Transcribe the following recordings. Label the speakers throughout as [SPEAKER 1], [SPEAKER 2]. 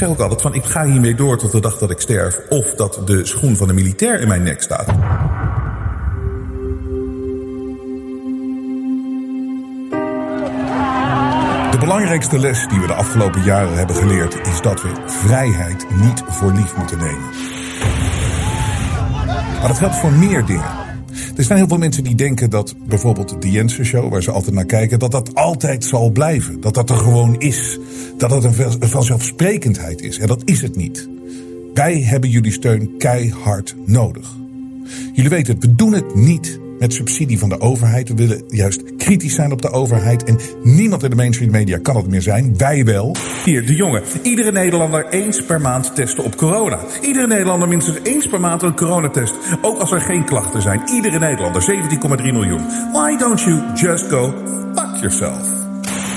[SPEAKER 1] zeg ook altijd van ik ga hiermee door tot de dag dat ik sterf. Of dat de schoen van de militair in mijn nek staat. De belangrijkste les die we de afgelopen jaren hebben geleerd is dat we vrijheid niet voor lief moeten nemen. Maar dat geldt voor meer dingen. Er zijn heel veel mensen die denken dat bijvoorbeeld de Jensen Show, waar ze altijd naar kijken, dat dat altijd zal blijven. Dat dat er gewoon is. Dat dat een vanzelfsprekendheid is. En dat is het niet. Wij hebben jullie steun keihard nodig. Jullie weten het, we doen het niet met subsidie van de overheid. We willen juist kritisch zijn op de overheid. En niemand in de mainstream media kan het meer zijn. Wij wel. Hier, de jongen. Iedere Nederlander eens per maand testen op corona. Iedere Nederlander minstens eens per maand een coronatest. Ook als er geen klachten zijn. Iedere Nederlander, 17,3 miljoen. Why don't you just go fuck yourself?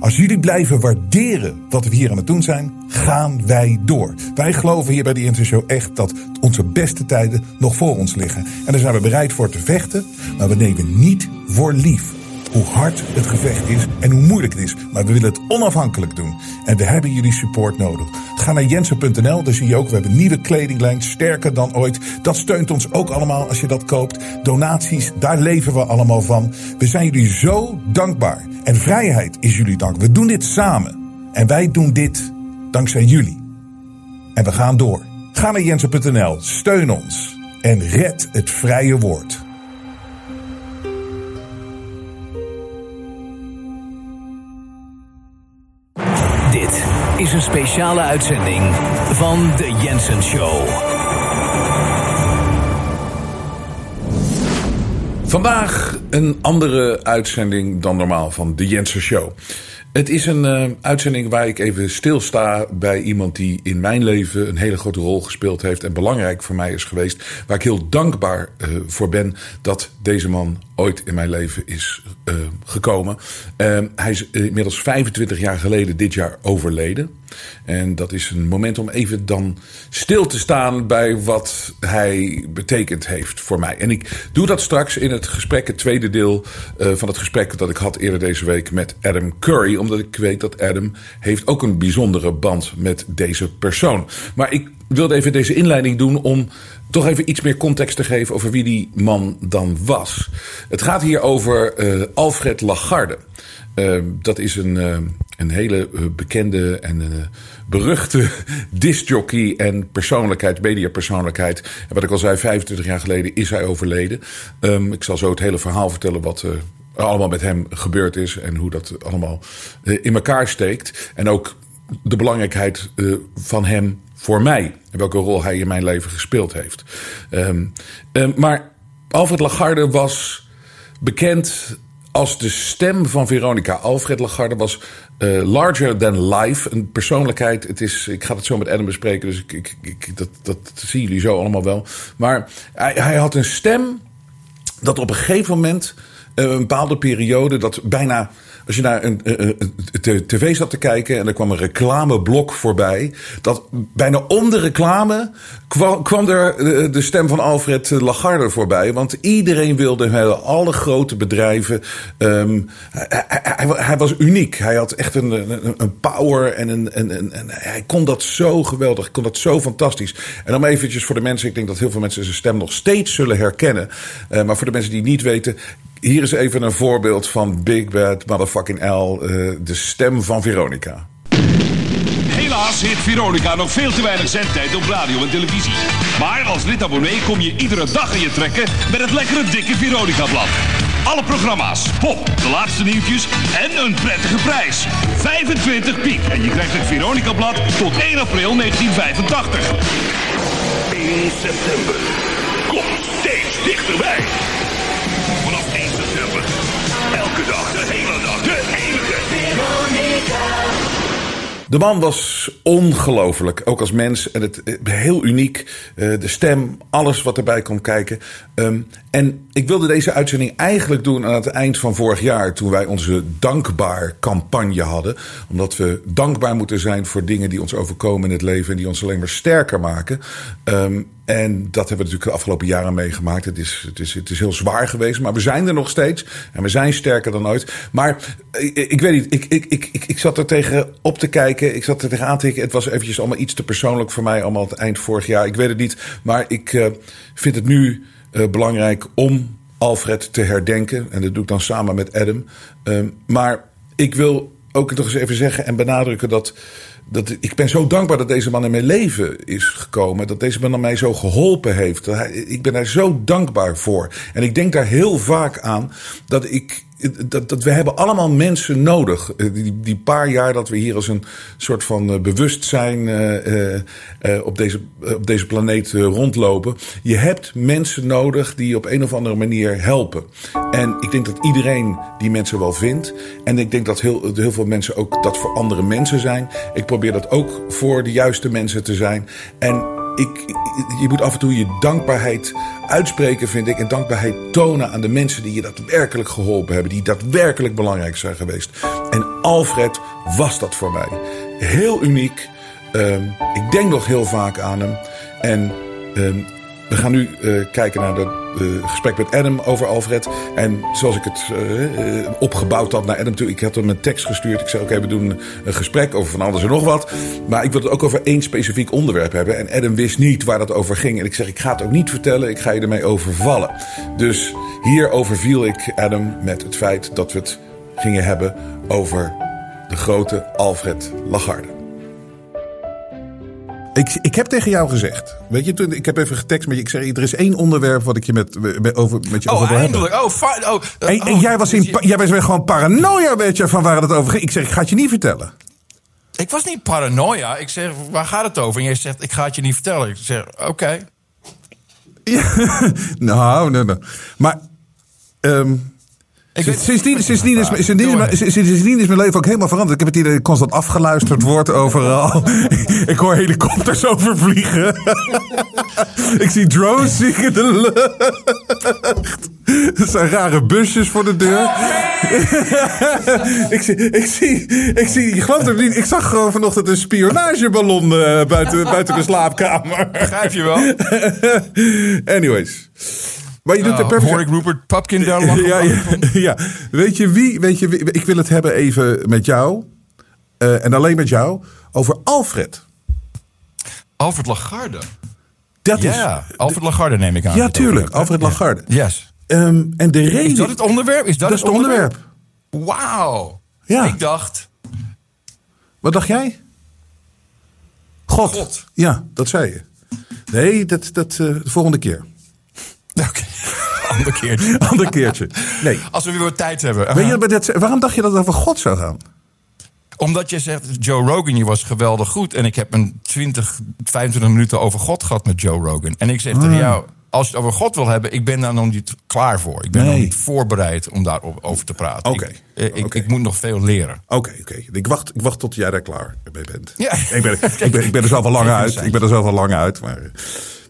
[SPEAKER 1] Als jullie blijven waarderen wat we hier aan het doen zijn, gaan wij door. Wij geloven hier bij de Intershow echt dat onze beste tijden nog voor ons liggen. En daar zijn we bereid voor te vechten, maar we nemen niet voor lief hoe hard het gevecht is en hoe moeilijk het is. Maar we willen het onafhankelijk doen. En we hebben jullie support nodig. Ga naar jensen.nl, daar zie je ook, we hebben nieuwe kledinglijn, sterker dan ooit. Dat steunt ons ook allemaal als je dat koopt. Donaties, daar leven we allemaal van. We zijn jullie zo dankbaar. En vrijheid is jullie dank. We doen dit samen. En wij doen dit dankzij jullie. En we gaan door. Ga naar jensen.nl, steun ons en red het vrije woord.
[SPEAKER 2] Dit is een speciale uitzending van The Jensen Show.
[SPEAKER 1] Vandaag een andere uitzending dan normaal van The Jensen Show. Het is een uh, uitzending waar ik even stilsta bij iemand die in mijn leven een hele grote rol gespeeld heeft en belangrijk voor mij is geweest. Waar ik heel dankbaar uh, voor ben dat deze man ooit in mijn leven is uh, gekomen. hij is inmiddels 25 jaar geleden dit jaar overleden. En dat is een moment om even dan stil te staan bij wat hij betekend heeft voor mij. En ik doe dat straks in het gesprek, het tweede deel van het gesprek dat ik had eerder deze week met Adam Curry. Omdat ik weet dat Adam heeft ook een bijzondere band met deze persoon. Maar ik wilde even deze inleiding doen om toch even iets meer context te geven over wie die man dan was. Het gaat hier over uh, Alfred Lagarde. Uh, dat is een, uh, een hele bekende en beruchte discjockey en persoonlijkheid, mediapersoonlijkheid. En wat ik al zei, 25 jaar geleden is hij overleden. Um, ik zal zo het hele verhaal vertellen wat allemaal met hem gebeurd is en hoe dat allemaal uh, in elkaar steekt. En ook de belangrijkheid uh, van hem voor mij. En welke rol hij in mijn leven gespeeld heeft. Um, um, maar Alfred Lagarde was bekend als de stem van Veronica. Alfred Lagarde was uh, larger than life. Een persoonlijkheid. Het is, ik ga het zo met Adam bespreken, dus ik, ik, ik, dat, dat zien jullie zo allemaal wel. Maar hij, hij had een stem dat op een gegeven moment, een bepaalde periode, dat bijna als je naar een, tv zat te kijken en er kwam een reclameblok voorbij. Dat bijna om de reclame kwam, er de stem van Alfred Lagarde voorbij. Want iedereen wilde hem, alle grote bedrijven. Um, hij, was uniek. Hij had echt een, een, power en, een, en, hij kon dat zo geweldig. Hij kon dat zo fantastisch. En dan eventjes voor de mensen, ik denk dat heel veel mensen zijn stem nog steeds zullen herkennen. Uh, maar voor de mensen die niet weten, hier is even een voorbeeld van Big Bad Motherfucking L, uh, de stem van Veronica.
[SPEAKER 3] Helaas heeft Veronica nog veel te weinig zendtijd op radio en televisie. Maar als lid-abonnee kom je iedere dag in je trekken met het lekkere dikke Veronica-blad. Alle programma's, pop, de laatste nieuwtjes en een prettige prijs. 25 piek en je krijgt het Veronica-blad tot 1 april 1985. 1 september komt steeds dichterbij. De
[SPEAKER 1] man was ongelooflijk, ook als mens. En het, heel uniek. Uh, de stem, alles wat erbij kon kijken. Um, en ik wilde deze uitzending eigenlijk doen aan het eind van vorig jaar. Toen wij onze dankbaar campagne hadden. Omdat we dankbaar moeten zijn voor dingen die ons overkomen in het leven. En die ons alleen maar sterker maken. Um, en dat hebben we natuurlijk de afgelopen jaren meegemaakt. Het is, het, is, het is heel zwaar geweest, maar we zijn er nog steeds. En we zijn sterker dan ooit. Maar ik, ik weet niet, ik, ik, ik, ik, zat er tegen op te kijken. Ik zat er tegen aan te kijken. Het was eventjes allemaal iets te persoonlijk voor mij. Allemaal het eind vorig jaar. Ik weet het niet. Maar ik uh, vind het nu uh, belangrijk om Alfred te herdenken. En dat doe ik dan samen met Adam. Uh, maar ik wil ook nog eens even zeggen en benadrukken dat dat, ik ben zo dankbaar dat deze man in mijn leven is gekomen. Dat deze man mij zo geholpen heeft. Ik ben daar zo dankbaar voor. En ik denk daar heel vaak aan dat ik dat, dat we hebben allemaal mensen nodig. Eh, die, die paar jaar dat we hier als een soort van uh, bewustzijn uh, uh, op, deze, op deze planeet rondlopen. Je hebt mensen nodig die op een of andere manier helpen. En ik denk dat iedereen die mensen wel vindt. En ik denk dat heel, heel veel mensen ook dat voor andere mensen zijn. Ik probeer dat ook voor de juiste mensen te zijn. En ik, je moet af en toe je dankbaarheid uitspreken, vind ik. En dankbaarheid tonen aan de mensen die je daadwerkelijk geholpen hebben. Die daadwerkelijk belangrijk zijn geweest. En Alfred was dat voor mij. Heel uniek. Um, ik denk nog heel vaak aan hem. En um, we gaan nu uh, kijken naar de uh, gesprek met Adam over Alfred. En zoals ik het uh, opgebouwd had naar Adam toe. Ik had hem een tekst gestuurd. Ik zei oké, okay, we doen een gesprek over van alles en nog wat. Maar ik wil het ook over één specifiek onderwerp hebben. En Adam wist niet waar dat over ging. En ik zeg, ik ga het ook niet vertellen. Ik ga je ermee overvallen. Dus hier overviel ik Adam met het feit dat we het gingen hebben over de grote Alfred Lagarde. Ik, ik heb tegen jou gezegd. Weet je, toen, ik heb even getekst met je. Ik zeg, er is één onderwerp wat ik je met, met, over, met je
[SPEAKER 4] oh,
[SPEAKER 1] over wil
[SPEAKER 4] eindelijk. hebben. Oh, fijn. Oh,
[SPEAKER 1] en, en oh, jij was, in, jij was gewoon paranoia, weet je, van waar het over ging. Ik zeg, ik ga het je niet vertellen.
[SPEAKER 4] Ik was niet paranoia. Ik zeg, waar gaat het over? En jij zegt, ik ga het je niet vertellen. Ik zeg, oké. Okay.
[SPEAKER 1] Ja, nou, nee, nee. Maar... Um, Sindsdien, sindsdien, is, sindsdien, sindsdien is mijn leven ook helemaal veranderd. Ik heb het idee dat constant afgeluisterd wordt overal. ik hoor helikopters overvliegen. ik zie drones zie in de lucht. Er zijn rare busjes voor de deur. ik, zie, ik, zie, ik zie, je gelooft het niet, ik zag gewoon vanochtend een spionageballon uh, buiten, buiten de slaapkamer.
[SPEAKER 4] Begrijp je wel?
[SPEAKER 1] Anyways. Maar je doet
[SPEAKER 4] uh,
[SPEAKER 1] perfect.
[SPEAKER 4] Hoor ik Rupert Papkin daar
[SPEAKER 1] ja, ja, ja, Weet je wie? Weet je wie? Ik wil het hebben even met jou. Uh, en alleen met jou. Over Alfred.
[SPEAKER 4] Alfred Lagarde.
[SPEAKER 1] Dat
[SPEAKER 4] ja, is, Alfred Lagarde neem ik aan.
[SPEAKER 1] Ja, tuurlijk. Alfred Lagarde.
[SPEAKER 4] Yes.
[SPEAKER 1] Um, en de reden... Is
[SPEAKER 4] dat het onderwerp? Is dat,
[SPEAKER 1] dat
[SPEAKER 4] het
[SPEAKER 1] onderwerp?
[SPEAKER 4] onderwerp? Wauw.
[SPEAKER 1] Ja.
[SPEAKER 4] Ik dacht...
[SPEAKER 1] Wat dacht jij? God.
[SPEAKER 4] God.
[SPEAKER 1] Ja, dat zei je. Nee, dat, dat uh, de volgende keer.
[SPEAKER 4] Oké. Okay. Ander keertje.
[SPEAKER 1] Ander keertje. Nee.
[SPEAKER 4] Als we weer wat tijd hebben.
[SPEAKER 1] Weet je, waarom dacht je dat het over God zou gaan?
[SPEAKER 4] Omdat je zegt, Joe Rogan, je was geweldig goed. En ik heb een 20, 25 minuten over God gehad met Joe Rogan. En ik zeg ah. tegen jou, als je het over God wil hebben, ik ben daar nog niet klaar voor. Ik ben
[SPEAKER 1] nee.
[SPEAKER 4] nog niet voorbereid om daarover te praten.
[SPEAKER 1] Oké.
[SPEAKER 4] Ik, ik, okay. ik, moet nog veel leren.
[SPEAKER 1] Oké, okay, oké. Ik, wacht, ik wacht tot jij daar klaar mee bent.
[SPEAKER 4] Ja.
[SPEAKER 1] Ik, ben, ik, ben, ik ben er zelf al lang uit. Ik ben er zelf al lang uit. Maar...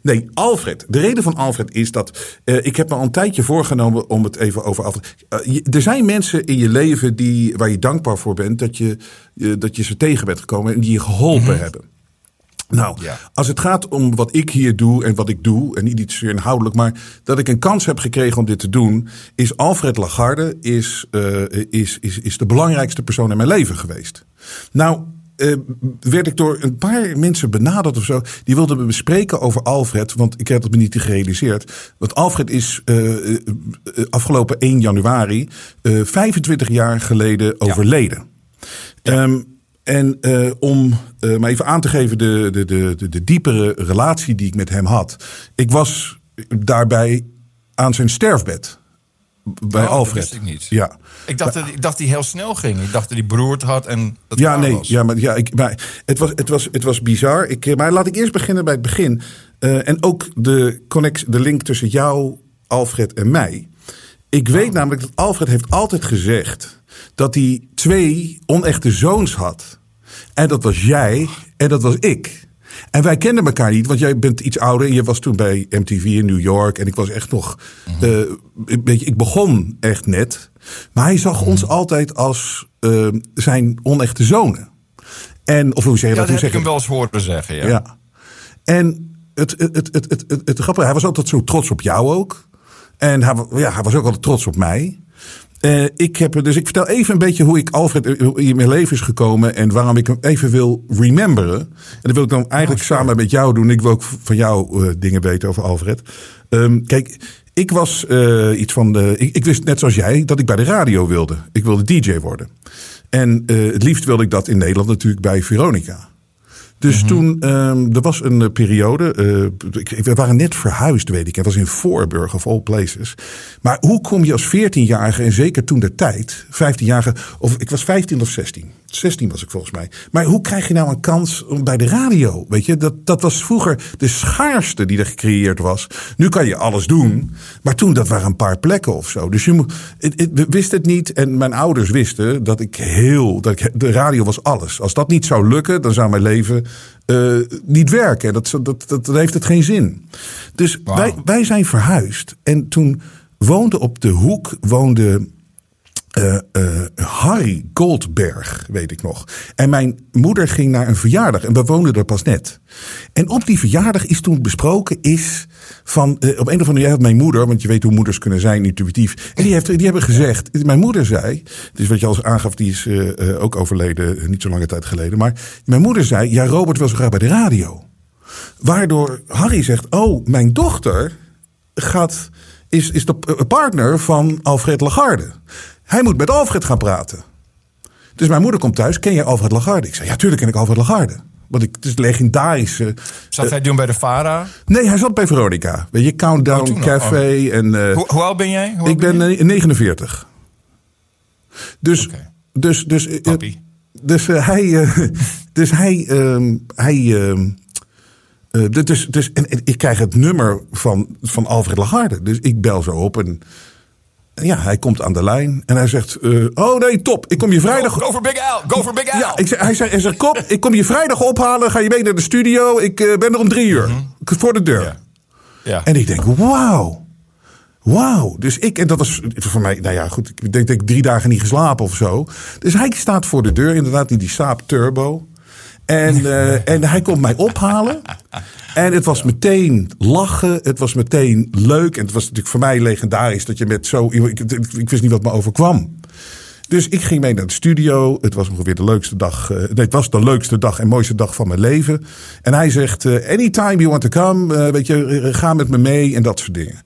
[SPEAKER 1] Nee, Alfred. De reden van Alfred is dat. Uh, ik heb me al een tijdje voorgenomen om het even over Alfred. Uh, je, er zijn mensen in je leven die, waar je dankbaar voor bent dat je, uh, dat je ze tegen bent gekomen en die je geholpen mm -hmm. hebben. Nou, ja. als het gaat om wat ik hier doe en wat ik doe, en niet iets inhoudelijk, maar dat ik een kans heb gekregen om dit te doen, is Alfred Lagarde is, is, is, is de belangrijkste persoon in mijn leven geweest. Nou, uh, werd ik door een paar mensen benaderd of zo. Die wilden me bespreken over Alfred. Want ik heb dat me niet gerealiseerd. Want Alfred is uh, uh, afgelopen 1 januari 25 jaar geleden overleden. Ja. Um, en om maar even aan te geven de, de, de, de, diepere relatie die ik met hem had. Ik was daarbij aan zijn sterfbed bij
[SPEAKER 4] oh,
[SPEAKER 1] Alfred.
[SPEAKER 4] Dat wist ik niet.
[SPEAKER 1] Ja.
[SPEAKER 4] Ik dacht, dat, ik dacht hij heel snel ging. Ik dacht dat hij beroerd had en dat
[SPEAKER 1] Ja, nee.
[SPEAKER 4] was.
[SPEAKER 1] Ja, maar, ja, ik, maar het, was, het, was, het was bizar. Ik, maar laat ik eerst beginnen bij het begin. Uh, en ook de, connect, de link tussen jou, Alfred en mij. Ik weet oh. namelijk dat Alfred heeft altijd gezegd dat hij twee onechte zoons had. En dat was jij en dat was ik. En wij kenden elkaar niet, want jij bent iets ouder. En je was toen bij MTV in New York. En ik was echt nog. beetje, ik begon echt net. Maar hij zag ons altijd als eh, zijn onechte zonen. En, of hoe zeg je
[SPEAKER 4] Ja,
[SPEAKER 1] dat?
[SPEAKER 4] dat
[SPEAKER 1] Hoe
[SPEAKER 4] heb ik
[SPEAKER 1] zeg
[SPEAKER 4] hem wel eens horen zeggen. Ja.
[SPEAKER 1] ja. En het, het, het, het, het, het, het grappige, hij was altijd zo trots op jou ook. En hij, ja, hij was ook altijd trots op mij. Eh, ik heb, dus ik vertel even een beetje hoe ik Alfred eh, in mijn leven is gekomen en waarom ik hem even wil rememberen. En dat wil ik dan eigenlijk samen met jou doen. Ik wil ook van jou eh, dingen weten over Alfred. Ehm, kijk, ik was iets van de. Ik, ik wist net zoals jij dat ik bij de radio wilde. Ik wilde DJ worden. En het liefst wilde ik dat in Nederland natuurlijk bij Veronica. Dus toen, ehm, er was een eh, periode, eh, we waren net verhuisd, weet ik. Het was in Voorburg of all places. Maar hoe kom je als 14-jarige, en zeker toen de tijd, 15-jarige, of ik was 15 of 16. 16 was ik volgens mij. Maar hoe krijg je nou een kans bij de radio? Weet je, dat, dat was vroeger de schaarste die er gecreëerd was. Nu kan je alles doen, maar toen dat waren een paar plekken of zo. Dus je moet, het, niet en mijn ouders wisten dat ik heel, dat ik, de radio was alles. Als dat niet zou lukken, dan zou mijn leven eh, niet werken. Dat, dat, dat, dat heeft het geen zin. Dus wij, wij zijn verhuisd en toen woonde op de hoek, woonde eh, eh, Harry Goldberg, weet ik nog. En mijn moeder ging naar een verjaardag en we woonden er pas net. En op die verjaardag is toen besproken is van, eh, op een of andere manier mijn moeder, want je weet hoe moeders kunnen zijn, intuïtief. En die, heeft, die hebben gezegd, mijn moeder zei, dus wat je al aangaf, die is ook overleden, niet zo lange tijd geleden. Maar mijn moeder zei, ja Robert zo graag bij de radio. Waardoor Harry zegt, oh mijn dochter gaat, is, is de partner van Alfred Lagarde. Hij moet met Alfred gaan praten. Dus mijn moeder komt thuis. Ken je Alfred Lagarde? Ik zei, ja, tuurlijk ken ik Alfred Lagarde. Want ik, het is legendarische.
[SPEAKER 4] Zat hij doen bij de Vara?
[SPEAKER 1] Nee, hij zat bij Veronica. Weet je, Countdown
[SPEAKER 4] Oh.
[SPEAKER 1] Café. En, eh,
[SPEAKER 4] Hoe, hoe oud ben jij? Oud
[SPEAKER 1] ik ben
[SPEAKER 4] je?
[SPEAKER 1] eh, 49. Dus,
[SPEAKER 4] Oké.
[SPEAKER 1] dus, dus, eh, dus eh, hij, eh, dus hij, hij, ehm, eh, dus, dus, en, en ik krijg het nummer van, van Alfred Lagarde. Dus ik bel zo op en ja, hij komt aan de lijn en hij zegt, eh, oh nee, top, ik kom je vrijdag...
[SPEAKER 4] Go, go for Big Al! Go for Big Al!
[SPEAKER 1] Ja, ik zeg, hij, zei, hij zegt, kom, ik kom je vrijdag ophalen, ga je mee naar de studio, ik eh, ben er om drie uur, voor de deur.
[SPEAKER 4] Ja. Ja.
[SPEAKER 1] En ik denk, wauw. Wauw. Dus ik, en dat was voor mij, nou ja, goed. Ik denk dat ik drie dagen niet geslapen of zo. Dus hij staat voor de deur, inderdaad, in die Saab Turbo. En, eh, en hij komt mij ophalen. En het was meteen lachen. Het was meteen leuk. En het was natuurlijk voor mij legendarisch dat je met zo. Ik, ik, ik wist niet wat me overkwam. Dus ik ging mee naar de studio. Het was ongeveer de leukste dag. eh, nee, het was de leukste dag en mooiste dag van mijn leven. En hij zegt: eh, Anytime you want to come, eh, weet je, ga met me mee en dat soort dingen.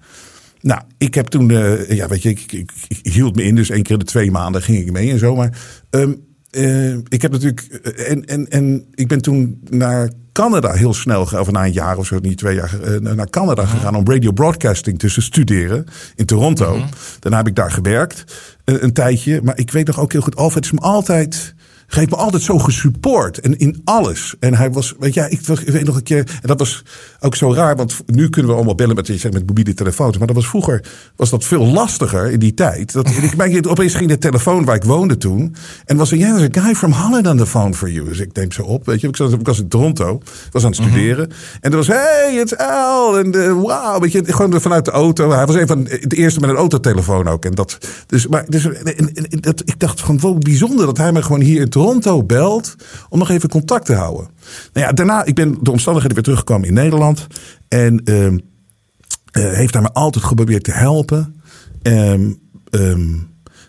[SPEAKER 1] Nou, ik heb toen, ja, weet je, ik, ik, ik hield me in. Dus één keer de twee maanden ging ik mee en zo. Maar ehm, eh, ik heb natuurlijk, eh, en, en, en ik ben toen naar Canada heel snel, of na een jaar of zo, niet twee jaar, eh, naar Canada gegaan om radio broadcasting te studeren in Toronto. Daarna heb ik daar gewerkt een tijdje. Maar ik weet nog ook heel goed, Alfred is me altijd heeft me altijd zo gesupport. En in alles. En hij was, weet je, ik, was- ik weet nog een keer. En dat was ook zo raar. Want nu kunnen we allemaal bellen met, je zegt, met mobiele telefoons. Maar dat was vroeger was dat veel lastiger in die tijd. Dat, ik merkte, opeens ging de telefoon waar ik woonde toen. En was er, ja, there's a guy from Holland on the phone for you. Dus ik neem zo op. Weet je, ik, zat, ik was in Toronto. Was aan het studeren. En er was, hey, it's Al. En uh, wow. Weet je, gewoon vanuit de auto. Hij was een van de eerste met een autotelefoon ook. En dat, dus, maar, dus, en, en- en dat, ik dacht van, wow, bijzonder dat hij me gewoon hier in Toronto belt. Om nog even contact te houden. Nou ja, daarna, ik ben door omstandigheden weer teruggekomen in Nederland. En ehm, eh, heeft hij me altijd geprobeerd te helpen. Ehm, ehm,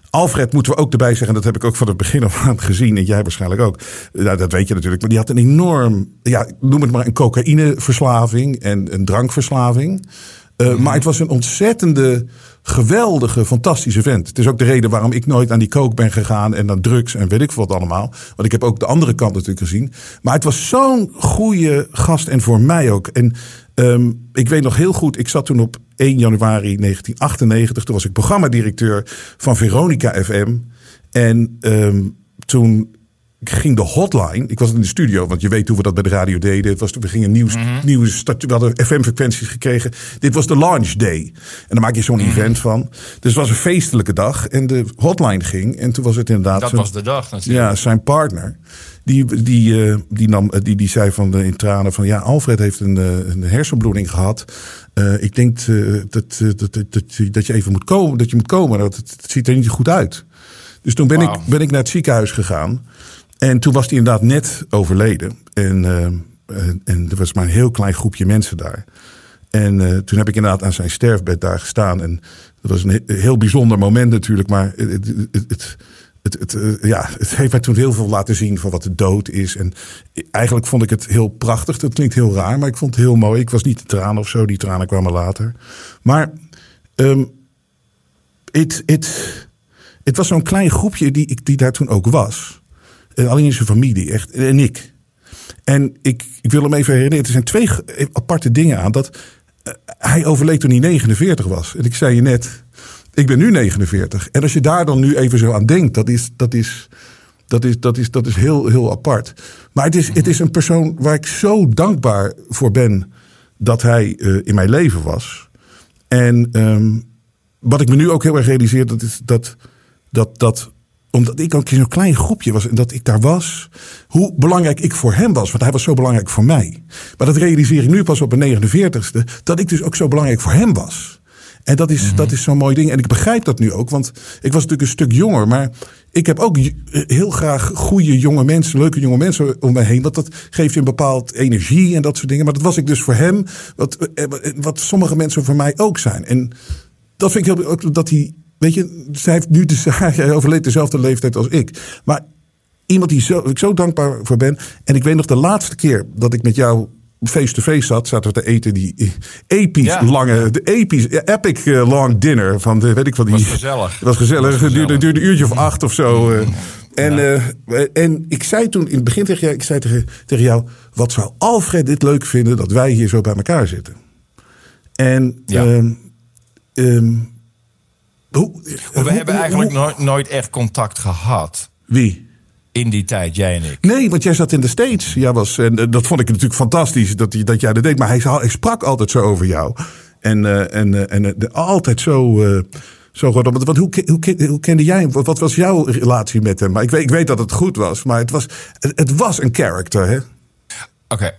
[SPEAKER 1] Alfred moeten we ook erbij zeggen, dat heb ik ook van het begin af aan gezien. En jij waarschijnlijk ook. Nou, dat weet je natuurlijk. Maar die had een enorm, ja, noem het maar een cocaïneverslaving en een drankverslaving. Uh, Maar het was een ontzettende, geweldige, fantastische vent. Het is ook de reden waarom ik nooit aan die coke ben gegaan en aan drugs en weet ik wat allemaal. Want ik heb ook de andere kant natuurlijk gezien. Maar het was zo'n goede gast en voor mij ook. En um, ik weet nog heel goed, ik zat toen op 1 januari 1998. Toen was ik programmadirecteur van Veronica FM. En um, toen ging de hotline. Ik was in de studio, want je weet hoe we dat bij de radio deden. Het was, we gingen nieuws, nieuwe start, we hadden FM-frequenties gekregen. Dit was de launch day. En dan maak je zo'n event van. Dus het was een feestelijke dag. En de hotline ging. En toen was het inderdaad.
[SPEAKER 4] Dat was de dag natuurlijk.
[SPEAKER 1] ja, zijn partner. Die, die, eh, die, nam, eh, die, die zei van de, in tranen van ja, Alfred heeft een, eh, een hersenbloeding gehad. Eh, ik denk dat, dat, dat, dat, je- dat je even moet komen. Dat je moet komen. Dat, het, ziet er niet goed uit. Dus toen ben, ik, ben ik naar het ziekenhuis gegaan. En toen was hij inderdaad net overleden. En, eh, en, en er was maar een heel klein groepje mensen daar. En eh, toen heb ik inderdaad aan zijn sterfbed daar gestaan. En dat was een he- heel bijzonder moment natuurlijk. Maar het, het, het, het, eh, ja, het heeft mij toen heel veel laten zien van wat de dood is. En eigenlijk vond ik het heel prachtig. Dat klinkt heel raar, maar ik vond het heel mooi. Ik was niet te tranen of zo. Die tranen kwamen later. Maar ehm, het, was zo'n klein groepje die, die daar toen ook was. En alleen in zijn familie, echt. En ik. En ik, ik wil hem even herinneren. Er zijn twee ge- aparte dingen aan. Dat eh, hij overleed toen hij 49 was. En ik zei je net, ik ben nu 49. En als je daar dan nu even zo aan denkt, dat is, dat is, dat is, dat is, dat is heel, heel apart. Maar het is, het is een persoon waar ik zo dankbaar voor ben dat hij eh, in mijn leven was. En ehm, wat ik me nu ook heel erg realiseer, dat is dat, dat, dat omdat ik ook in zo'n klein groepje was en dat ik daar was, hoe belangrijk ik voor hem was. Want hij was zo belangrijk voor mij. Maar dat realiseer ik nu pas op mijn 49ste, dat ik dus ook zo belangrijk voor hem was. En dat is, dat is zo'n mooi ding. En ik begrijp dat nu ook, want ik was natuurlijk een stuk jonger. Maar ik heb ook j- heel graag goede jonge mensen, leuke jonge mensen om mij heen. Want dat geeft je een bepaald energie en dat soort dingen. Maar dat was ik dus voor hem, wat, eh, wat sommige mensen voor mij ook zijn. En dat vind ik heel dat hij. Weet je, zij heeft nu de, hij overleed dezelfde leeftijd als ik. Maar iemand die zo, ik zo dankbaar voor ben. En ik weet nog de laatste keer dat ik met jou face-to-face zat, zaten we te eten die episch
[SPEAKER 4] Ja.
[SPEAKER 1] lange, de episch, epic eh, long dinner van de, weet ik van die.
[SPEAKER 4] Was gezellig.
[SPEAKER 1] Het was gezellig.
[SPEAKER 4] Was
[SPEAKER 1] Het duurde,
[SPEAKER 4] gezellig.
[SPEAKER 1] duurde een uurtje of acht of zo. eh. En, eh, en ik zei toen in het begin tegen jou, ik zei tegen, tegen jou, wat zou Alfred dit leuk vinden dat wij hier zo bij elkaar zitten? En
[SPEAKER 4] Ja.
[SPEAKER 1] ehm, ehm, hoe,
[SPEAKER 4] we hebben eigenlijk nooit, nooit echt contact gehad
[SPEAKER 1] Wie?
[SPEAKER 4] in die tijd, jij en ik.
[SPEAKER 1] Nee, want jij zat in de States. Jij was, en eh, dat vond ik natuurlijk fantastisch dat, dat jij dat deed. Maar hij, sprak altijd zo over jou. En, eh, en, eh, en de- altijd zo. zo goed. Want want hoe, hoe, hoe kende jij hem? Wat, was jouw relatie met hem? Maar ik weet, ik weet dat het goed was. Maar het was, het, het was een character, hè?
[SPEAKER 4] Oké,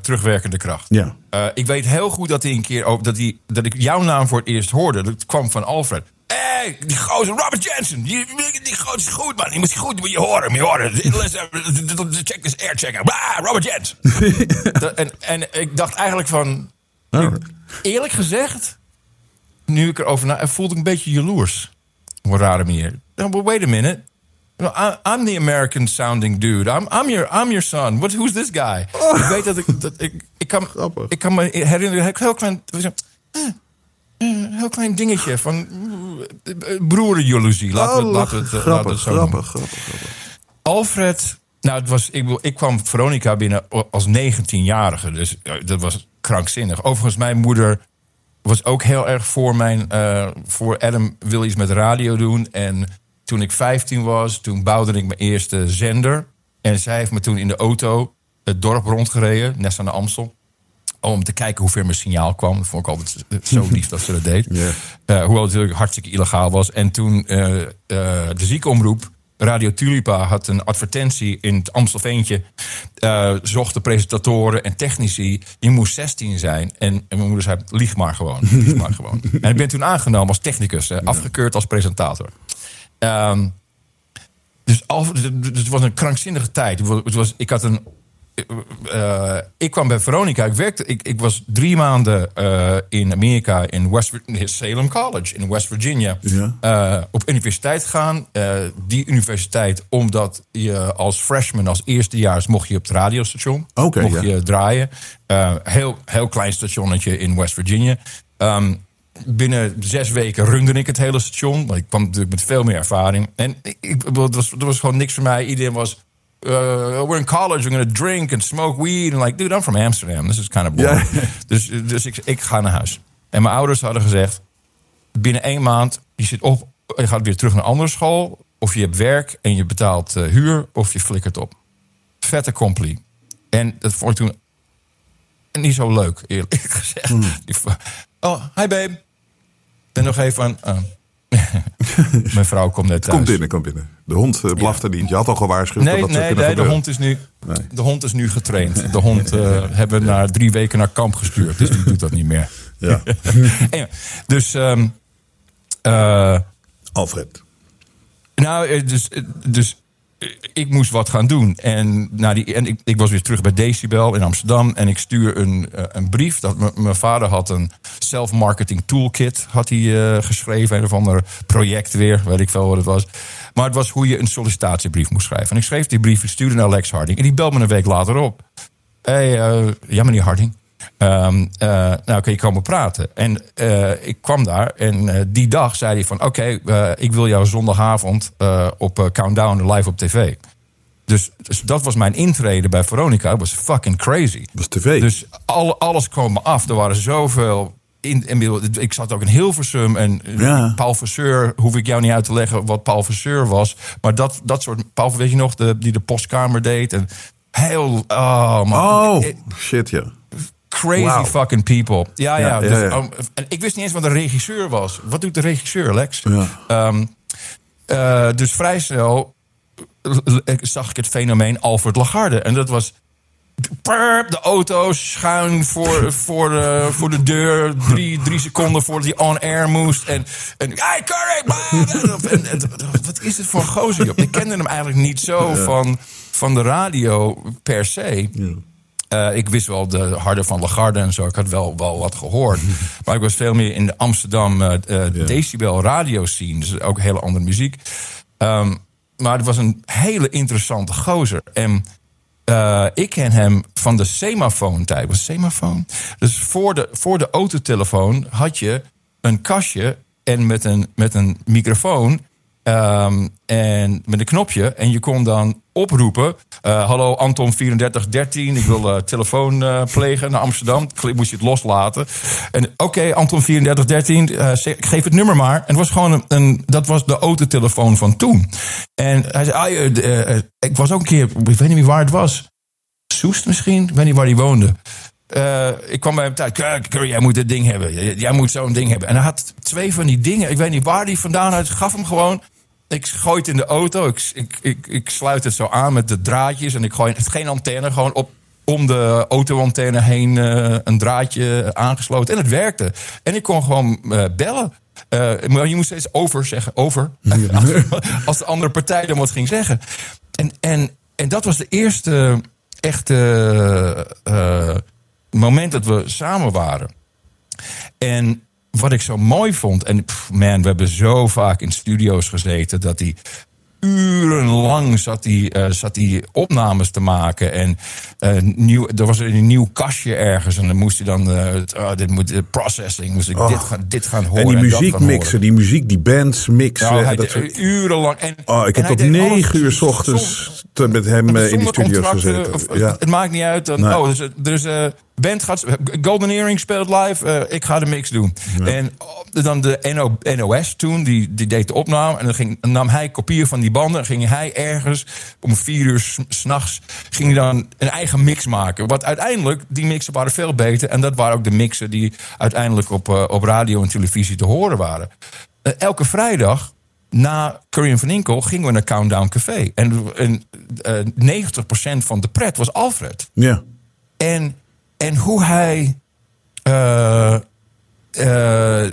[SPEAKER 4] terugwerkende kracht.
[SPEAKER 1] Ja.
[SPEAKER 4] Ik weet heel goed dat hij een keer ook dat, hij, dat ik jouw naam voor het eerst hoorde. Dat kwam van Alfred. Hé, hey, die gozer Robert Jensen. Die, die gozer is goed, man. Die moet je goed, moet je horen, moet je horen. Check this air checker. Ah, Robert Jensen. En, en ik dacht eigenlijk van. Eerlijk gezegd, nu ik erover na, voelde ik een beetje jaloers. Op een rare manier. Wait a minute. No, I- I'm the American sounding dude. I'm, I'm, your, I'm your son. What, who's this guy? Ik weet dat ik... Dat ik, ik, kan,
[SPEAKER 1] Grappig.
[SPEAKER 4] ik kan me herinneren, een heel klein... eh, Een heel klein dingetje van eh, broerenjaloezie. Laten we,
[SPEAKER 1] Oh,
[SPEAKER 4] laten we het, eh, laten we
[SPEAKER 1] grappig,
[SPEAKER 4] het zo
[SPEAKER 1] grappig, grappig, grappig.
[SPEAKER 4] Alfred, nou, het was, ik, ik kwam Veronica binnen als 19-jarige. Dus dat was krankzinnig. Overigens, mijn moeder was ook heel erg voor mijn. eh, voor Adam wil iets met radio doen. En toen ik 15 was, toen bouwde ik mijn eerste zender. En zij heeft me toen in de auto het dorp rondgereden, net aan de Amstel. Om te kijken hoe ver mijn signaal kwam. Dat vond ik altijd zo lief dat ze dat deed. Eh, hoewel het natuurlijk hartstikke illegaal was. En toen eh, eh, de ziekenomroep, Radio Tulipa, had een advertentie in het Amstelveentje. eh zochten presentatoren en technici. Je moest 16 zijn. En, en mijn moeder zei, lieg maar gewoon. Lieg maar gewoon. En ik ben toen aangenomen als technicus. afgekeurd als presentator. Ehm, dus, al, dus het was een krankzinnige tijd. Het was, ik had een eh, ik kwam bij Veronica. Ik, werkte, ik, ik was drie maanden eh, in Amerika, in West, Salem College in West Virginia.
[SPEAKER 1] Ja.
[SPEAKER 4] eh, op universiteit gaan. Die universiteit, omdat je als freshman, als eerstejaars, mocht je op het radiostation. Mocht
[SPEAKER 1] ja.
[SPEAKER 4] je draaien. Heel, heel klein stationnetje in West Virginia. Ehm, binnen zes weken runde ik het hele station. Ik kwam natuurlijk met veel meer ervaring. En ik, ik, bedoel, het was, er was gewoon niks voor mij. Iedereen was... uh, we're in college, we're gonna drink and smoke weed. And like, dude, I'm from Amsterdam. This is kind of boring. Dus, dus ik, ik ga naar huis. En mijn ouders hadden gezegd... binnen één maand, je, zit op, je gaat weer terug naar een andere school... Of je hebt werk en je betaalt eh, huur, of je flikkert op. Vette compli. En dat vond ik toen niet zo leuk, eerlijk gezegd. V- Oh, hi babe. Ben nog even aan... oh. Mijn vrouw komt net thuis.
[SPEAKER 5] Kom binnen, kom binnen. De hond eh, blafte niet. Je had al gewaarschuwd
[SPEAKER 4] Nee,
[SPEAKER 5] dat dat zou
[SPEAKER 4] nee, nee de, hond is nu,
[SPEAKER 5] Nee.
[SPEAKER 4] de hond is nu getraind. De hond eh, hebben we na drie weken naar kamp gestuurd. Dus die doet dat niet meer.
[SPEAKER 5] Ja.
[SPEAKER 4] Dus, ehm, eh,
[SPEAKER 5] Alfred.
[SPEAKER 4] nou, dus, dus ik moest wat gaan doen. En, nou, die, en ik, ik was weer terug bij Decibel in Amsterdam. En ik stuur een, eh, een brief. Dat mijn vader had een self-marketing toolkit had hij, eh, geschreven. Een of ander project weer, weet ik veel wat het was. Maar het was hoe je een sollicitatiebrief moest schrijven. En ik schreef die brief, ik stuurde naar Lex Harding. En die belt me een week later op. Hé, hey, eh, ja meneer Harding. Ehm, eh, nou, kun je komen praten? En eh, ik kwam daar en eh, die dag zei hij van... oké, ik wil jou zondagavond op Countdown live op tv. Dus, dus dat was mijn intrede bij Veronica. Dat was fucking crazy.
[SPEAKER 5] was tv.
[SPEAKER 4] Dus al, alles kwam me af. Er waren zoveel... In, in, ik zat ook in Hilversum en
[SPEAKER 5] Ja.
[SPEAKER 4] Paul Verseur... hoef ik jou niet uit te leggen wat Paul Verseur was. Maar dat, dat soort... Paul, weet je nog, de, die de postkamer deed. En heel... Oh, man.
[SPEAKER 5] Oh, shit ja.
[SPEAKER 4] Crazy fucking people. Ja, ja.
[SPEAKER 5] Ja, ja,
[SPEAKER 4] dus, um, en ik wist niet eens wat een regisseur was. Wat doet de regisseur, Lex? Ehm, eh, dus vrij snel eh, zag ik het fenomeen Alfred Lagarde. En dat was de auto schuin voor, voor, de, voor de deur. Drie, drie seconden voordat hij on air moest. En, en hey, correct, man! En, en, wat is dit voor een gozer? Ik kende hem eigenlijk niet zo van, van de radio per se. Eh, ik wist wel de harde van Lagarde en zo. Ik had wel, wel wat gehoord. maar ik was veel meer in de Amsterdam eh, eh, decibel radio scene. Dus ook hele andere muziek. Ehm, maar het was een hele interessante gozer. En ik ken hem van de semafoon-tijd. Was semafoon? Dus voor de, voor de autotelefoon had je een kastje en met een, met een microfoon ehm, en met een knopje. En je kon dan oproepen: eh, Hallo Anton 3413, ik wil eh, telefoon eh, plegen naar Amsterdam. Moest je het loslaten. En oké, Anton 3413, eh, zeg- geef het nummer maar. En het was gewoon een, dat was de autotelefoon van toen. En hij zei: ah, Ik was ook een keer, ik weet niet waar het was. Soest misschien? Ik weet niet waar hij woonde. Ik kwam bij hem thuis. Curry, jij moet dit ding hebben. Jij moet zo'n ding hebben. En hij had twee van die dingen. Ik weet niet waar die vandaan uit. Gaf hem gewoon. Ik gooi het in de auto. Ik, ik, ik, ik sluit het zo aan met de draadjes. En ik gooi het geen antenne. Gewoon op, om de autoantenne heen eh, een draadje aangesloten. En het werkte. En ik kon gewoon eh, bellen. Eh, maar je moest steeds over zeggen. Over. Als, als de andere partij dan wat ging zeggen. En, en, en dat was de eerste echte moment dat we samen waren. En wat ik zo mooi vond, en pff, man, we hebben zo vaak in studio's gezeten dat hij urenlang zat hij, eh, zat hij opnames te maken. En eh, nieuw, er was een nieuw kastje ergens. En dan moest hij dan, eh, oh, dit moet, processing, moest ik dit, gaan, dit gaan horen.
[SPEAKER 5] En die muziek mixen, die muziek, die bands mixen.
[SPEAKER 4] Nou, hij
[SPEAKER 5] dat soort-
[SPEAKER 4] urenlang. En,
[SPEAKER 5] Oh, ik
[SPEAKER 4] en
[SPEAKER 5] heb tot negen uur s ochtends te- met hem in die studio's gezeten.
[SPEAKER 4] of-
[SPEAKER 5] Ja.
[SPEAKER 4] Het maakt niet uit. Dan,
[SPEAKER 5] Nee.
[SPEAKER 4] Oh, dus, een band gaat. Golden Earring speelt live. eh, ik ga de mix doen. En oh, dan de NO, NOS toen, die, die deed de opname. En dan ging, nam hij kopieën van die banden. En ging hij ergens om vier uur s- s'nachts. ging hij dan een eigen mix maken. Wat uiteindelijk, die mixen waren veel beter. En dat waren ook de mixen die uiteindelijk op, eh, op radio en televisie te horen waren. Eh, elke vrijdag na Curry van Inkel gingen we naar Countdown Café. En, en eh, 90% van de pret was Alfred.
[SPEAKER 5] ja.
[SPEAKER 4] En, en hoe hij. eh, eh,